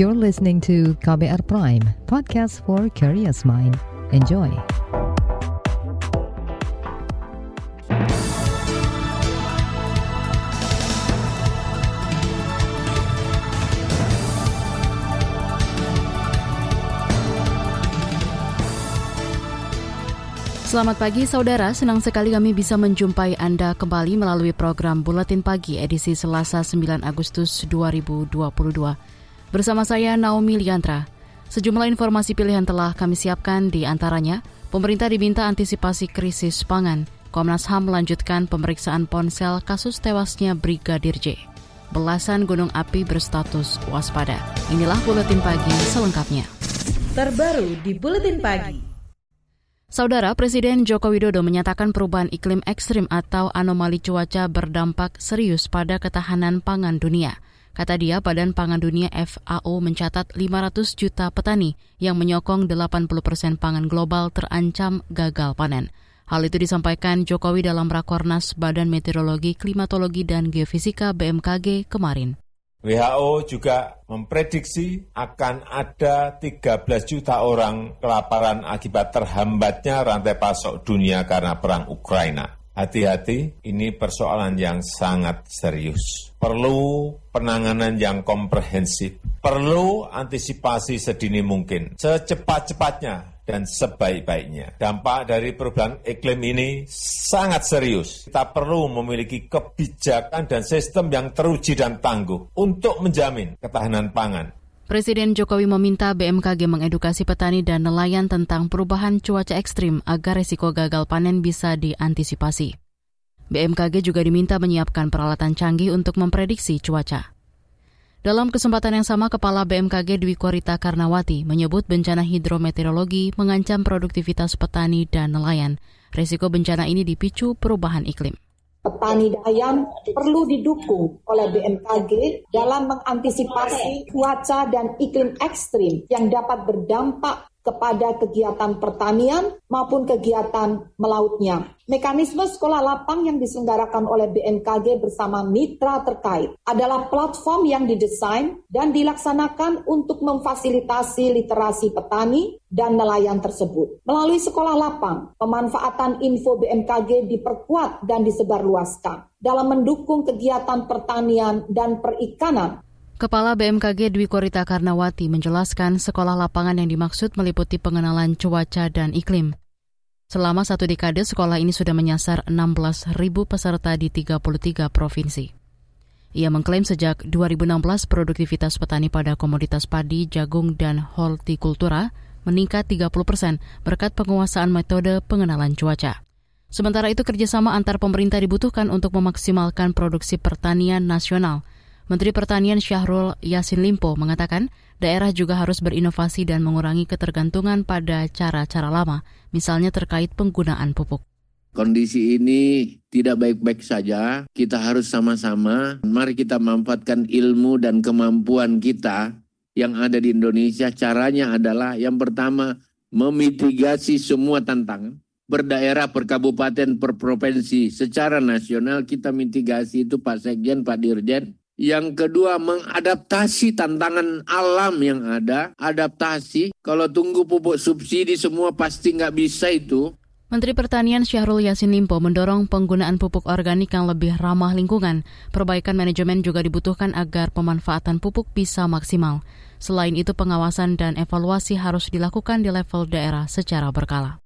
You're listening to KBR Prime, podcast for curious mind. Enjoy. Selamat pagi saudara, senang sekali kami bisa menjumpai Anda kembali melalui program Buletin Pagi edisi Selasa 9 Agustus 2022. Bersama saya Naomi Liantra. Sejumlah informasi pilihan telah kami siapkan di antaranya, pemerintah diminta antisipasi krisis pangan, Komnas HAM melanjutkan pemeriksaan ponsel kasus tewasnya Brigadir J. Belasan gunung api berstatus waspada. Inilah Buletin Pagi selengkapnya. Terbaru di Buletin Pagi. Saudara Presiden Joko Widodo menyatakan perubahan iklim ekstrim atau anomali cuaca berdampak serius pada ketahanan pangan dunia. Kata dia, Badan Pangan Dunia FAO mencatat 500 juta petani yang menyokong 80 persen pangan global terancam gagal panen. Hal itu disampaikan Jokowi dalam Rakornas Badan Meteorologi, Klimatologi, dan Geofisika BMKG kemarin. WHO juga memprediksi akan ada 13 juta orang kelaparan akibat terhambatnya rantai pasok dunia karena perang Ukraina. Hati-hati, ini persoalan yang sangat serius. Perlu penanganan yang komprehensif. Perlu antisipasi sedini mungkin. Secepat-cepatnya dan sebaik-baiknya. Dampak dari perubahan iklim ini sangat serius. Kita perlu memiliki kebijakan dan sistem yang teruji dan tangguh untuk menjamin ketahanan pangan. Presiden Jokowi meminta BMKG mengedukasi petani dan nelayan tentang perubahan cuaca ekstrim agar risiko gagal panen bisa diantisipasi. BMKG juga diminta menyiapkan peralatan canggih untuk memprediksi cuaca. Dalam kesempatan yang sama, Kepala BMKG Dwi Korita Karnawati menyebut bencana hidrometeorologi mengancam produktivitas petani dan nelayan. Risiko bencana ini dipicu perubahan iklim petani ayam perlu didukung oleh BMKG dalam mengantisipasi cuaca dan iklim ekstrim yang dapat berdampak kepada kegiatan pertanian maupun kegiatan melautnya. Mekanisme sekolah lapang yang diselenggarakan oleh BMKG bersama mitra terkait adalah platform yang didesain dan dilaksanakan untuk memfasilitasi literasi petani dan nelayan tersebut. Melalui sekolah lapang, pemanfaatan info BMKG diperkuat dan disebarluaskan dalam mendukung kegiatan pertanian dan perikanan Kepala BMKG Dwi Korita Karnawati menjelaskan sekolah lapangan yang dimaksud meliputi pengenalan cuaca dan iklim. Selama satu dekade, sekolah ini sudah menyasar 16.000 peserta di 33 provinsi. Ia mengklaim sejak 2016 produktivitas petani pada komoditas padi, jagung, dan hortikultura meningkat 30 persen berkat penguasaan metode pengenalan cuaca. Sementara itu kerjasama antar pemerintah dibutuhkan untuk memaksimalkan produksi pertanian nasional – Menteri Pertanian Syahrul Yasin Limpo mengatakan daerah juga harus berinovasi dan mengurangi ketergantungan pada cara-cara lama, misalnya terkait penggunaan pupuk. Kondisi ini tidak baik-baik saja. Kita harus sama-sama, mari kita manfaatkan ilmu dan kemampuan kita yang ada di Indonesia. Caranya adalah yang pertama, memitigasi semua tantangan. Berdaerah, per kabupaten, per provinsi. Secara nasional kita mitigasi itu Pak Sekjen, Pak Dirjen, yang kedua, mengadaptasi tantangan alam yang ada. Adaptasi, kalau tunggu pupuk subsidi semua pasti nggak bisa itu. Menteri Pertanian Syahrul Yassin Limpo mendorong penggunaan pupuk organik yang lebih ramah lingkungan. Perbaikan manajemen juga dibutuhkan agar pemanfaatan pupuk bisa maksimal. Selain itu, pengawasan dan evaluasi harus dilakukan di level daerah secara berkala.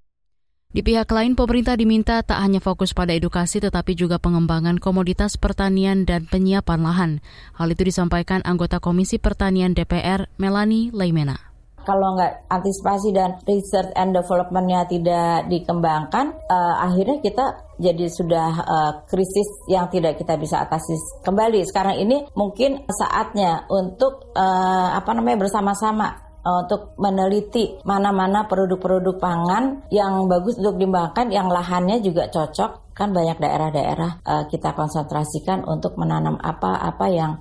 Di pihak lain, pemerintah diminta tak hanya fokus pada edukasi tetapi juga pengembangan komoditas pertanian dan penyiapan lahan. Hal itu disampaikan anggota Komisi Pertanian DPR, Melani Leimena. Kalau nggak antisipasi dan research and development-nya tidak dikembangkan, uh, akhirnya kita jadi sudah uh, krisis yang tidak kita bisa atasi kembali. Sekarang ini mungkin saatnya untuk uh, apa namanya bersama-sama Eh, untuk meneliti mana-mana produk-produk pangan yang bagus untuk dimakan, yang lahannya juga cocok. Kan banyak daerah-daerah uh, kita konsentrasikan untuk menanam apa-apa yang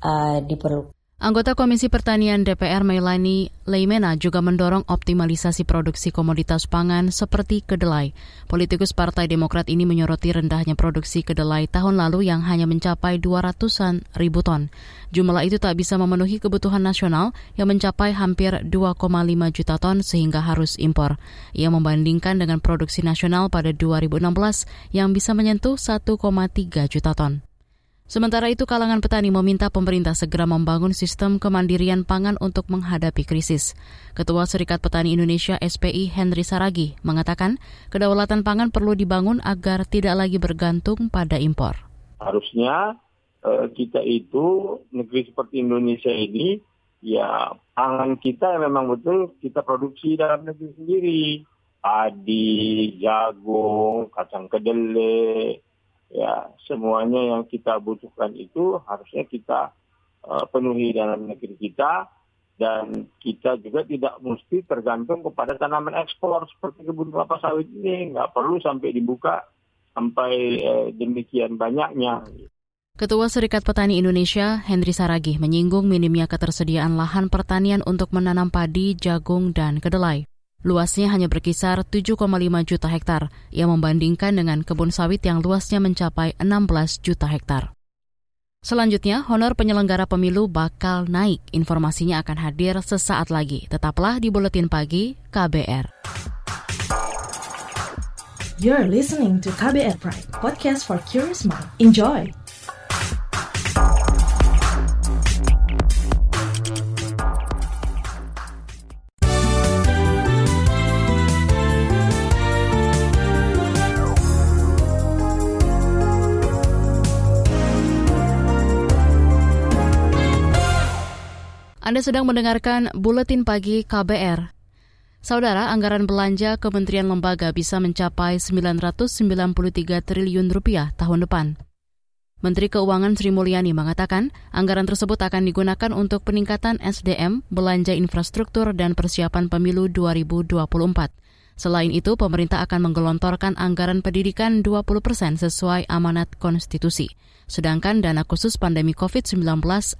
uh, diperlukan. Anggota Komisi Pertanian DPR Melani Leimena juga mendorong optimalisasi produksi komoditas pangan seperti kedelai. Politikus Partai Demokrat ini menyoroti rendahnya produksi kedelai tahun lalu yang hanya mencapai 200-an ribu ton. Jumlah itu tak bisa memenuhi kebutuhan nasional yang mencapai hampir 2,5 juta ton sehingga harus impor. Ia membandingkan dengan produksi nasional pada 2016 yang bisa menyentuh 1,3 juta ton. Sementara itu, kalangan petani meminta pemerintah segera membangun sistem kemandirian pangan untuk menghadapi krisis. Ketua Serikat Petani Indonesia SPI Henry Saragi mengatakan kedaulatan pangan perlu dibangun agar tidak lagi bergantung pada impor. Harusnya eh, kita itu negeri seperti Indonesia ini ya pangan kita memang betul kita produksi dalam negeri sendiri. Padi, jagung, kacang kedelai, ya semuanya yang kita butuhkan itu harusnya kita uh, penuhi dalam negeri kita dan kita juga tidak mesti tergantung kepada tanaman ekspor seperti kebun kelapa sawit ini nggak perlu sampai dibuka sampai uh, demikian banyaknya. Ketua Serikat Petani Indonesia, Henry Saragih, menyinggung minimnya ketersediaan lahan pertanian untuk menanam padi, jagung, dan kedelai. Luasnya hanya berkisar 7,5 juta hektar, yang membandingkan dengan kebun sawit yang luasnya mencapai 16 juta hektar. Selanjutnya, honor penyelenggara pemilu bakal naik. Informasinya akan hadir sesaat lagi. Tetaplah di Buletin Pagi KBR. You're listening to KBR Pride, podcast for curious mind. Enjoy! Sedang mendengarkan Buletin Pagi KBR. Saudara, anggaran belanja kementerian lembaga bisa mencapai 993 triliun rupiah tahun depan. Menteri Keuangan Sri Mulyani mengatakan anggaran tersebut akan digunakan untuk peningkatan SDM, belanja infrastruktur, dan persiapan pemilu 2024. Selain itu, pemerintah akan menggelontorkan anggaran pendidikan 20 persen sesuai amanat konstitusi. Sedangkan dana khusus pandemi COVID-19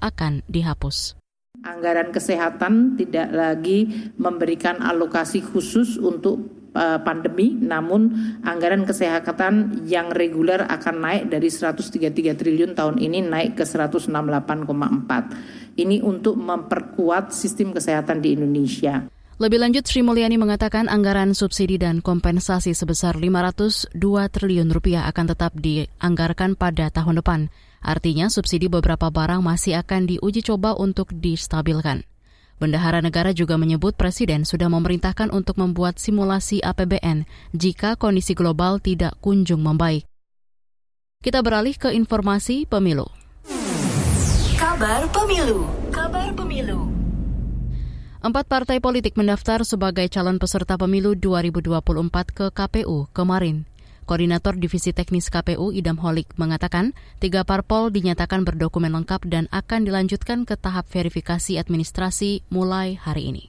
akan dihapus. Anggaran kesehatan tidak lagi memberikan alokasi khusus untuk uh, pandemi, namun anggaran kesehatan yang reguler akan naik dari 133 triliun tahun ini naik ke 168,4. Ini untuk memperkuat sistem kesehatan di Indonesia. Lebih lanjut, Sri Mulyani mengatakan anggaran subsidi dan kompensasi sebesar 502 triliun rupiah akan tetap dianggarkan pada tahun depan. Artinya subsidi beberapa barang masih akan diuji coba untuk distabilkan. Bendahara negara juga menyebut Presiden sudah memerintahkan untuk membuat simulasi APBN jika kondisi global tidak kunjung membaik. Kita beralih ke informasi pemilu. Kabar pemilu. Kabar pemilu. Empat partai politik mendaftar sebagai calon peserta pemilu 2024 ke KPU kemarin. Koordinator Divisi Teknis KPU Idam Holik mengatakan tiga parpol dinyatakan berdokumen lengkap dan akan dilanjutkan ke tahap verifikasi administrasi mulai hari ini.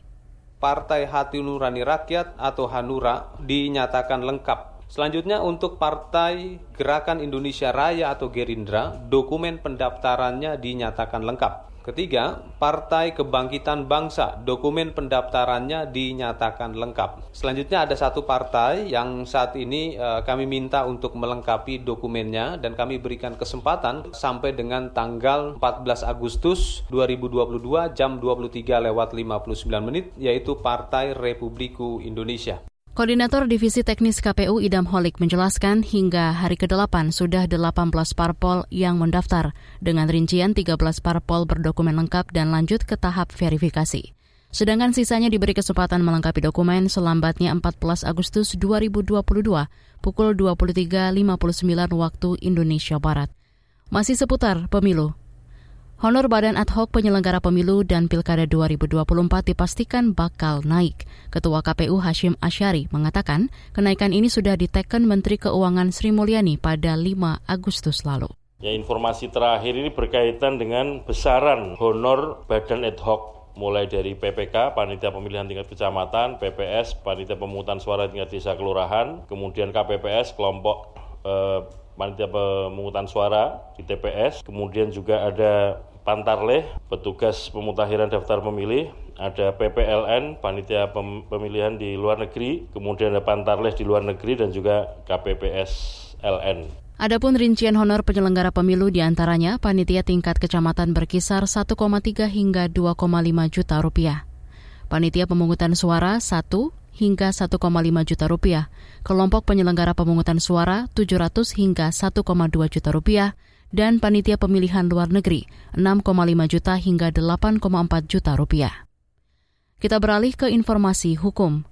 Partai Hati Nurani Rakyat atau Hanura dinyatakan lengkap. Selanjutnya untuk Partai Gerakan Indonesia Raya atau Gerindra, dokumen pendaftarannya dinyatakan lengkap. Ketiga, Partai Kebangkitan Bangsa, dokumen pendaftarannya dinyatakan lengkap. Selanjutnya ada satu partai yang saat ini uh, kami minta untuk melengkapi dokumennya dan kami berikan kesempatan sampai dengan tanggal 14 Agustus 2022 jam 23 lewat 59 menit yaitu Partai Republiku Indonesia. Koordinator Divisi Teknis KPU Idam Holik menjelaskan hingga hari ke-8 sudah 18 parpol yang mendaftar dengan rincian 13 parpol berdokumen lengkap dan lanjut ke tahap verifikasi. Sedangkan sisanya diberi kesempatan melengkapi dokumen selambatnya 14 Agustus 2022 pukul 23.59 waktu Indonesia Barat. Masih seputar pemilu, Honor Badan Ad Hoc Penyelenggara Pemilu dan Pilkada 2024 dipastikan bakal naik. Ketua KPU Hashim Asyari mengatakan kenaikan ini sudah diteken Menteri Keuangan Sri Mulyani pada 5 Agustus lalu. Ya, informasi terakhir ini berkaitan dengan besaran honor Badan Ad Hoc mulai dari PPK, Panitia Pemilihan Tingkat Kecamatan, PPS, Panitia Pemungutan Suara Tingkat Desa Kelurahan, kemudian KPPS, kelompok eh, panitia pemungutan suara di TPS, kemudian juga ada Pantarleh, petugas pemutahiran daftar pemilih, ada PPLN, panitia pemilihan di luar negeri, kemudian ada Pantarleh di luar negeri dan juga KPPS LN. Adapun rincian honor penyelenggara pemilu di antaranya panitia tingkat kecamatan berkisar 1,3 hingga 2,5 juta rupiah. Panitia pemungutan suara 1 hingga 1,5 juta rupiah. Kelompok penyelenggara pemungutan suara 700 hingga 1,2 juta rupiah dan panitia pemilihan luar negeri 6,5 juta hingga 8,4 juta rupiah. Kita beralih ke informasi hukum.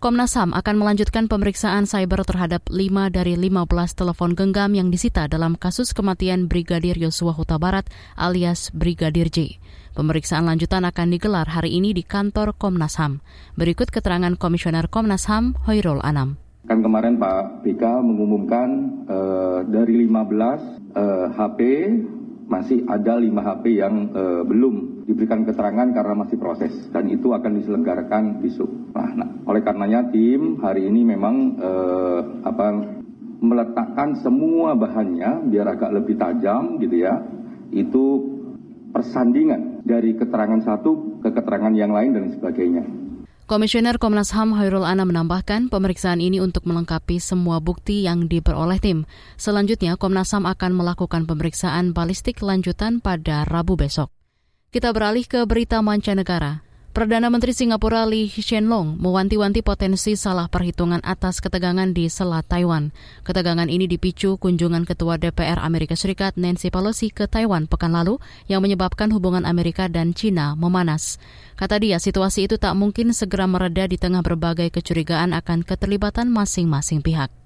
Komnas HAM akan melanjutkan pemeriksaan cyber terhadap 5 dari 15 telepon genggam yang disita dalam kasus kematian Brigadir Yosua Huta Barat alias Brigadir J. Pemeriksaan lanjutan akan digelar hari ini di kantor Komnas HAM. Berikut keterangan Komisioner Komnas HAM, Hoirul Anam. Kan kemarin Pak BK mengumumkan uh, dari 15 uh, HP masih ada 5 HP yang uh, belum diberikan keterangan karena masih proses dan itu akan diselenggarakan besok. Nah, nah oleh karenanya tim hari ini memang uh, apa meletakkan semua bahannya biar agak lebih tajam gitu ya. Itu persandingan dari keterangan satu ke keterangan yang lain dan sebagainya. Komisioner Komnas HAM Hairul Ana menambahkan pemeriksaan ini untuk melengkapi semua bukti yang diperoleh tim. Selanjutnya, Komnas HAM akan melakukan pemeriksaan balistik lanjutan pada Rabu besok. Kita beralih ke berita mancanegara. Perdana Menteri Singapura Lee Hsien Loong mewanti-wanti potensi salah perhitungan atas ketegangan di Selat Taiwan. Ketegangan ini dipicu kunjungan Ketua DPR Amerika Serikat Nancy Pelosi ke Taiwan pekan lalu yang menyebabkan hubungan Amerika dan China memanas. Kata dia, situasi itu tak mungkin segera mereda di tengah berbagai kecurigaan akan keterlibatan masing-masing pihak.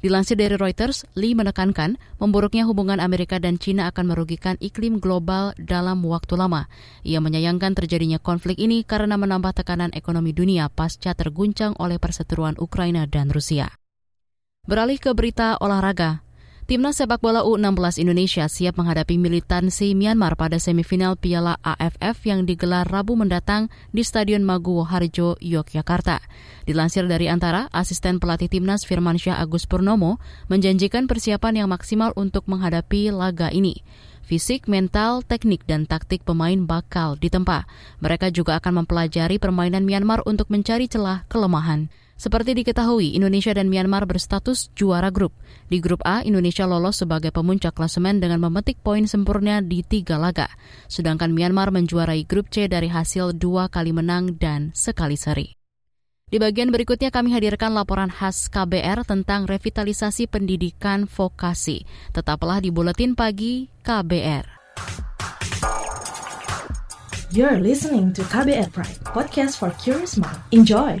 Dilansir dari Reuters, Lee menekankan memburuknya hubungan Amerika dan China akan merugikan iklim global dalam waktu lama. Ia menyayangkan terjadinya konflik ini karena menambah tekanan ekonomi dunia pasca terguncang oleh perseteruan Ukraina dan Rusia. Beralih ke berita olahraga, Timnas sepak bola U16 Indonesia siap menghadapi militansi Myanmar pada semifinal Piala AFF yang digelar Rabu mendatang di Stadion Maguwo Harjo, Yogyakarta. Dilansir dari antara, asisten pelatih Timnas Firmansyah Agus Purnomo menjanjikan persiapan yang maksimal untuk menghadapi laga ini. Fisik, mental, teknik, dan taktik pemain bakal ditempa. Mereka juga akan mempelajari permainan Myanmar untuk mencari celah kelemahan. Seperti diketahui, Indonesia dan Myanmar berstatus juara grup. Di grup A, Indonesia lolos sebagai pemuncak klasemen dengan memetik poin sempurna di tiga laga. Sedangkan Myanmar menjuarai grup C dari hasil dua kali menang dan sekali seri. Di bagian berikutnya kami hadirkan laporan khas KBR tentang revitalisasi pendidikan vokasi. Tetaplah di Buletin Pagi KBR. You're listening to KBR Pride, podcast for curious mind. Enjoy!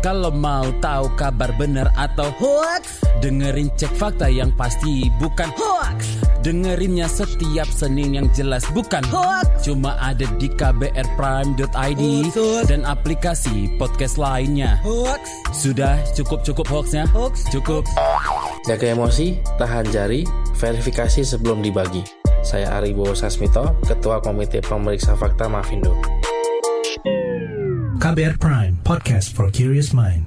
Kalau mau tahu kabar benar atau hoax, dengerin cek fakta yang pasti bukan hoax. Dengerinnya setiap Senin yang jelas bukan hoax. Cuma ada di kbrprime.id dan aplikasi podcast lainnya. Hoax. Sudah cukup cukup hoaxnya? Hoax. Cukup. Jaga emosi, tahan jari, verifikasi sebelum dibagi. Saya Ari Bowo Sasmito, Ketua Komite Pemeriksa Fakta Mafindo. KBR Prime, podcast for curious mind.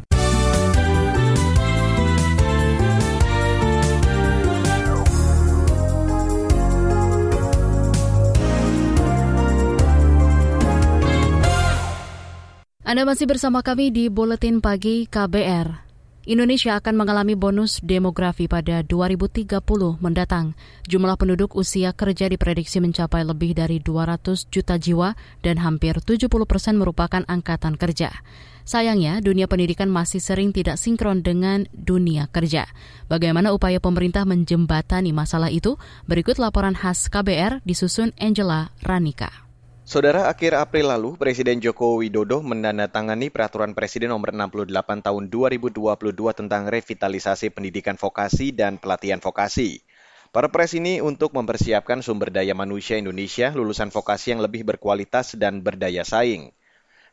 Anda masih bersama kami di Buletin Pagi KBR. Indonesia akan mengalami bonus demografi pada 2030 mendatang. Jumlah penduduk usia kerja diprediksi mencapai lebih dari 200 juta jiwa dan hampir 70 persen merupakan angkatan kerja. Sayangnya, dunia pendidikan masih sering tidak sinkron dengan dunia kerja. Bagaimana upaya pemerintah menjembatani masalah itu? Berikut laporan khas KBR disusun Angela Ranika. Saudara, akhir April lalu, Presiden Joko Widodo menandatangani Peraturan Presiden Nomor 68 Tahun 2022 tentang revitalisasi pendidikan vokasi dan pelatihan vokasi. Perpres ini untuk mempersiapkan sumber daya manusia Indonesia lulusan vokasi yang lebih berkualitas dan berdaya saing.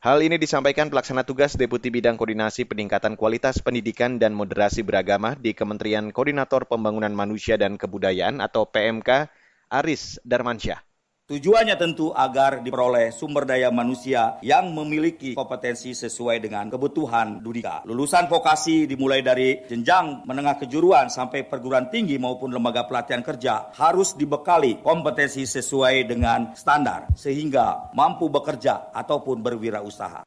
Hal ini disampaikan pelaksana tugas Deputi Bidang Koordinasi Peningkatan Kualitas Pendidikan dan Moderasi Beragama di Kementerian Koordinator Pembangunan Manusia dan Kebudayaan atau PMK, Aris Darmansyah. Tujuannya tentu agar diperoleh sumber daya manusia yang memiliki kompetensi sesuai dengan kebutuhan dunia. Lulusan vokasi dimulai dari jenjang menengah kejuruan sampai perguruan tinggi maupun lembaga pelatihan kerja harus dibekali kompetensi sesuai dengan standar sehingga mampu bekerja ataupun berwirausaha.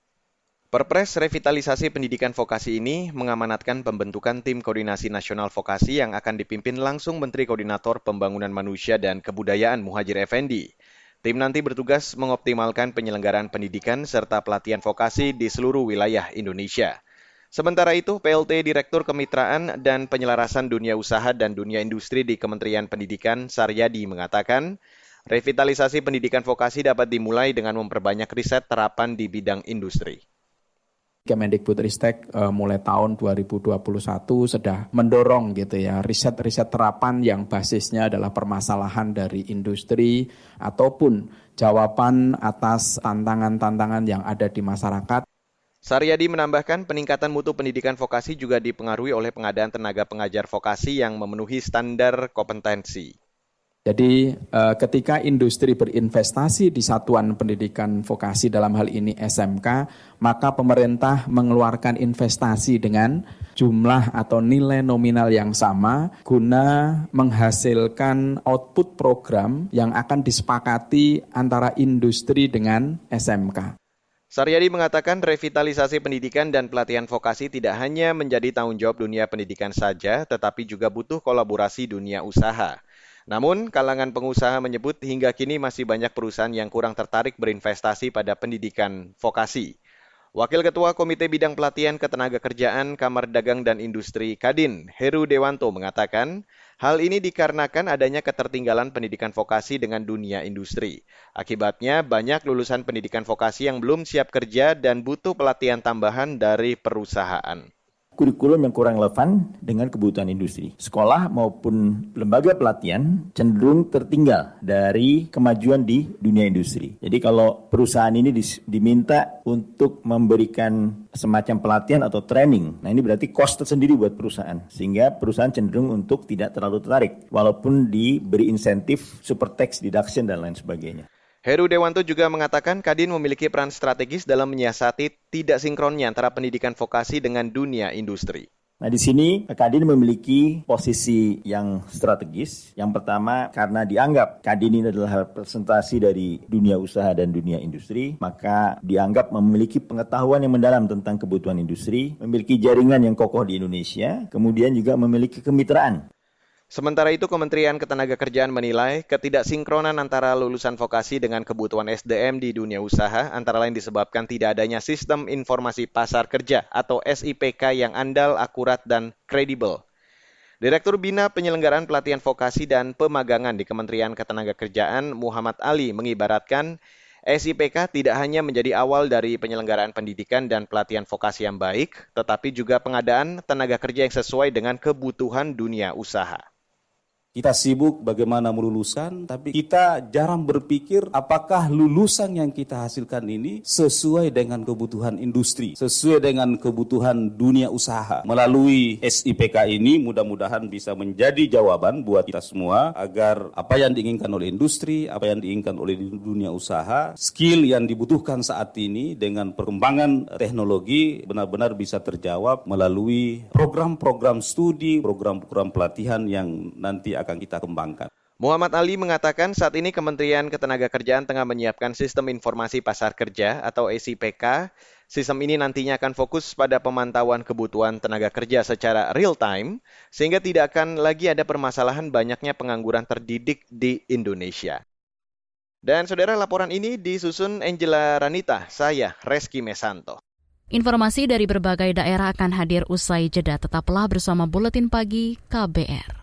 Perpres revitalisasi pendidikan vokasi ini mengamanatkan pembentukan tim koordinasi nasional vokasi yang akan dipimpin langsung Menteri Koordinator Pembangunan Manusia dan Kebudayaan Muhajir Effendi. Tim nanti bertugas mengoptimalkan penyelenggaraan pendidikan serta pelatihan vokasi di seluruh wilayah Indonesia. Sementara itu, PLT Direktur Kemitraan dan Penyelarasan Dunia Usaha dan Dunia Industri di Kementerian Pendidikan, Saryadi, mengatakan, revitalisasi pendidikan vokasi dapat dimulai dengan memperbanyak riset terapan di bidang industri. Kemendikbudristek uh, mulai tahun 2021 sudah mendorong gitu ya riset-riset terapan yang basisnya adalah permasalahan dari industri ataupun jawaban atas tantangan-tantangan yang ada di masyarakat. Saryadi menambahkan peningkatan mutu pendidikan vokasi juga dipengaruhi oleh pengadaan tenaga pengajar vokasi yang memenuhi standar kompetensi. Jadi eh, ketika industri berinvestasi di satuan pendidikan vokasi dalam hal ini SMK, maka pemerintah mengeluarkan investasi dengan jumlah atau nilai nominal yang sama guna menghasilkan output program yang akan disepakati antara industri dengan SMK. Saryadi mengatakan revitalisasi pendidikan dan pelatihan vokasi tidak hanya menjadi tanggung jawab dunia pendidikan saja, tetapi juga butuh kolaborasi dunia usaha. Namun, kalangan pengusaha menyebut hingga kini masih banyak perusahaan yang kurang tertarik berinvestasi pada pendidikan vokasi. Wakil Ketua Komite Bidang Pelatihan Ketenagakerjaan Kamar Dagang dan Industri Kadin, Heru Dewanto mengatakan, hal ini dikarenakan adanya ketertinggalan pendidikan vokasi dengan dunia industri. Akibatnya, banyak lulusan pendidikan vokasi yang belum siap kerja dan butuh pelatihan tambahan dari perusahaan kurikulum yang kurang relevan dengan kebutuhan industri. Sekolah maupun lembaga pelatihan cenderung tertinggal dari kemajuan di dunia industri. Jadi kalau perusahaan ini diminta untuk memberikan semacam pelatihan atau training, nah ini berarti cost tersendiri buat perusahaan. Sehingga perusahaan cenderung untuk tidak terlalu tertarik walaupun diberi insentif super tax deduction dan lain sebagainya. Heru Dewanto juga mengatakan Kadin memiliki peran strategis dalam menyiasati tidak sinkronnya antara pendidikan vokasi dengan dunia industri. Nah di sini Kadin memiliki posisi yang strategis. Yang pertama karena dianggap Kadin ini adalah representasi dari dunia usaha dan dunia industri, maka dianggap memiliki pengetahuan yang mendalam tentang kebutuhan industri, memiliki jaringan yang kokoh di Indonesia, kemudian juga memiliki kemitraan Sementara itu, Kementerian Ketenagakerjaan menilai ketidaksinkronan antara lulusan vokasi dengan kebutuhan SDM di dunia usaha antara lain disebabkan tidak adanya sistem informasi pasar kerja atau SIPK yang andal, akurat, dan kredibel. Direktur Bina Penyelenggaraan Pelatihan Vokasi dan Pemagangan di Kementerian Ketenagakerjaan Muhammad Ali mengibaratkan SIPK tidak hanya menjadi awal dari penyelenggaraan pendidikan dan pelatihan vokasi yang baik, tetapi juga pengadaan tenaga kerja yang sesuai dengan kebutuhan dunia usaha. Kita sibuk bagaimana melulusan, tapi kita jarang berpikir apakah lulusan yang kita hasilkan ini sesuai dengan kebutuhan industri, sesuai dengan kebutuhan dunia usaha. Melalui SIPK ini mudah-mudahan bisa menjadi jawaban buat kita semua agar apa yang diinginkan oleh industri, apa yang diinginkan oleh dunia usaha, skill yang dibutuhkan saat ini dengan perkembangan teknologi benar-benar bisa terjawab melalui program-program studi, program-program pelatihan yang nanti akan kita kembangkan. Muhammad Ali mengatakan saat ini Kementerian Ketenagakerjaan tengah menyiapkan Sistem Informasi Pasar Kerja atau SIPK. Sistem ini nantinya akan fokus pada pemantauan kebutuhan tenaga kerja secara real time, sehingga tidak akan lagi ada permasalahan banyaknya pengangguran terdidik di Indonesia. Dan saudara laporan ini disusun Angela Ranita, saya Reski Mesanto. Informasi dari berbagai daerah akan hadir usai jeda. Tetaplah bersama Buletin Pagi KBR.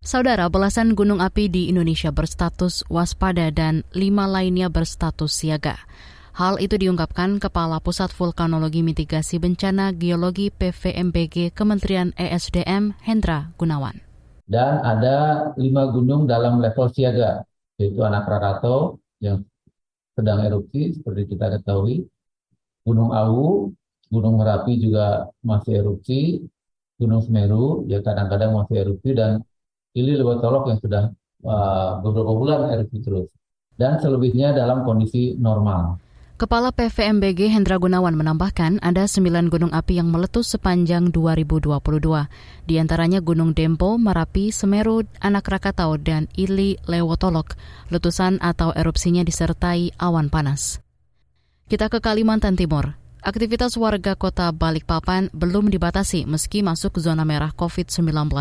Saudara, belasan gunung api di Indonesia berstatus waspada dan lima lainnya berstatus siaga. Hal itu diungkapkan Kepala Pusat Vulkanologi Mitigasi Bencana Geologi PVMBG Kementerian ESDM Hendra Gunawan. Dan ada lima gunung dalam level siaga, yaitu Anak Rakatau yang sedang erupsi seperti kita ketahui, Gunung Awu, Gunung Merapi juga masih erupsi, Gunung Semeru ya kadang-kadang masih erupsi dan Ili Lewotolok yang sudah uh, beberapa bulan erupsi terus dan selebihnya dalam kondisi normal. Kepala PVMBG Hendra Gunawan menambahkan ada sembilan gunung api yang meletus sepanjang 2022. Di antaranya Gunung Dempo, Merapi, Semeru, Anak Rakatau, dan Ili Lewotolok. Letusan atau erupsinya disertai awan panas. Kita ke Kalimantan Timur. Aktivitas warga kota Balikpapan belum dibatasi meski masuk zona merah COVID-19.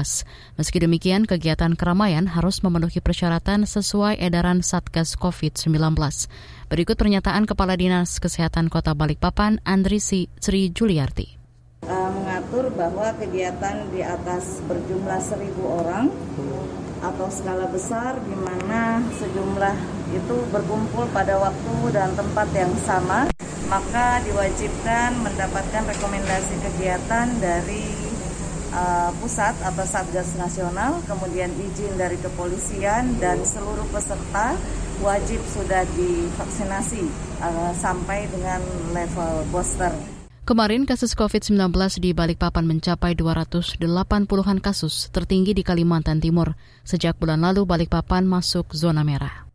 Meski demikian, kegiatan keramaian harus memenuhi persyaratan sesuai edaran Satgas COVID-19. Berikut pernyataan Kepala Dinas Kesehatan Kota Balikpapan, Andri Sri Juliarti. Uh, mengatur bahwa kegiatan di atas berjumlah seribu orang atau skala besar di mana sejumlah itu berkumpul pada waktu dan tempat yang sama maka diwajibkan mendapatkan rekomendasi kegiatan dari uh, pusat atau Satgas Nasional, kemudian izin dari kepolisian dan seluruh peserta wajib sudah divaksinasi uh, sampai dengan level booster. Kemarin kasus COVID-19 di Balikpapan mencapai 280-an kasus, tertinggi di Kalimantan Timur. Sejak bulan lalu Balikpapan masuk zona merah.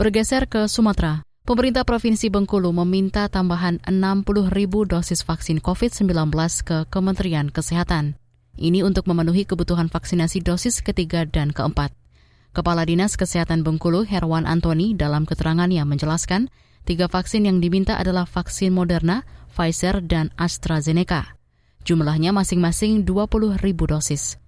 Bergeser ke Sumatera, Pemerintah Provinsi Bengkulu meminta tambahan 60 ribu dosis vaksin COVID-19 ke Kementerian Kesehatan. Ini untuk memenuhi kebutuhan vaksinasi dosis ketiga dan keempat. Kepala Dinas Kesehatan Bengkulu Herwan Antoni dalam keterangannya menjelaskan, tiga vaksin yang diminta adalah vaksin Moderna, Pfizer, dan AstraZeneca. Jumlahnya masing-masing 20 ribu dosis.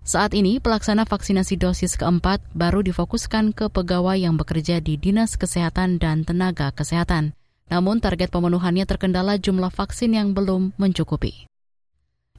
Saat ini, pelaksana vaksinasi dosis keempat baru difokuskan ke pegawai yang bekerja di Dinas Kesehatan dan Tenaga Kesehatan. Namun target pemenuhannya terkendala jumlah vaksin yang belum mencukupi.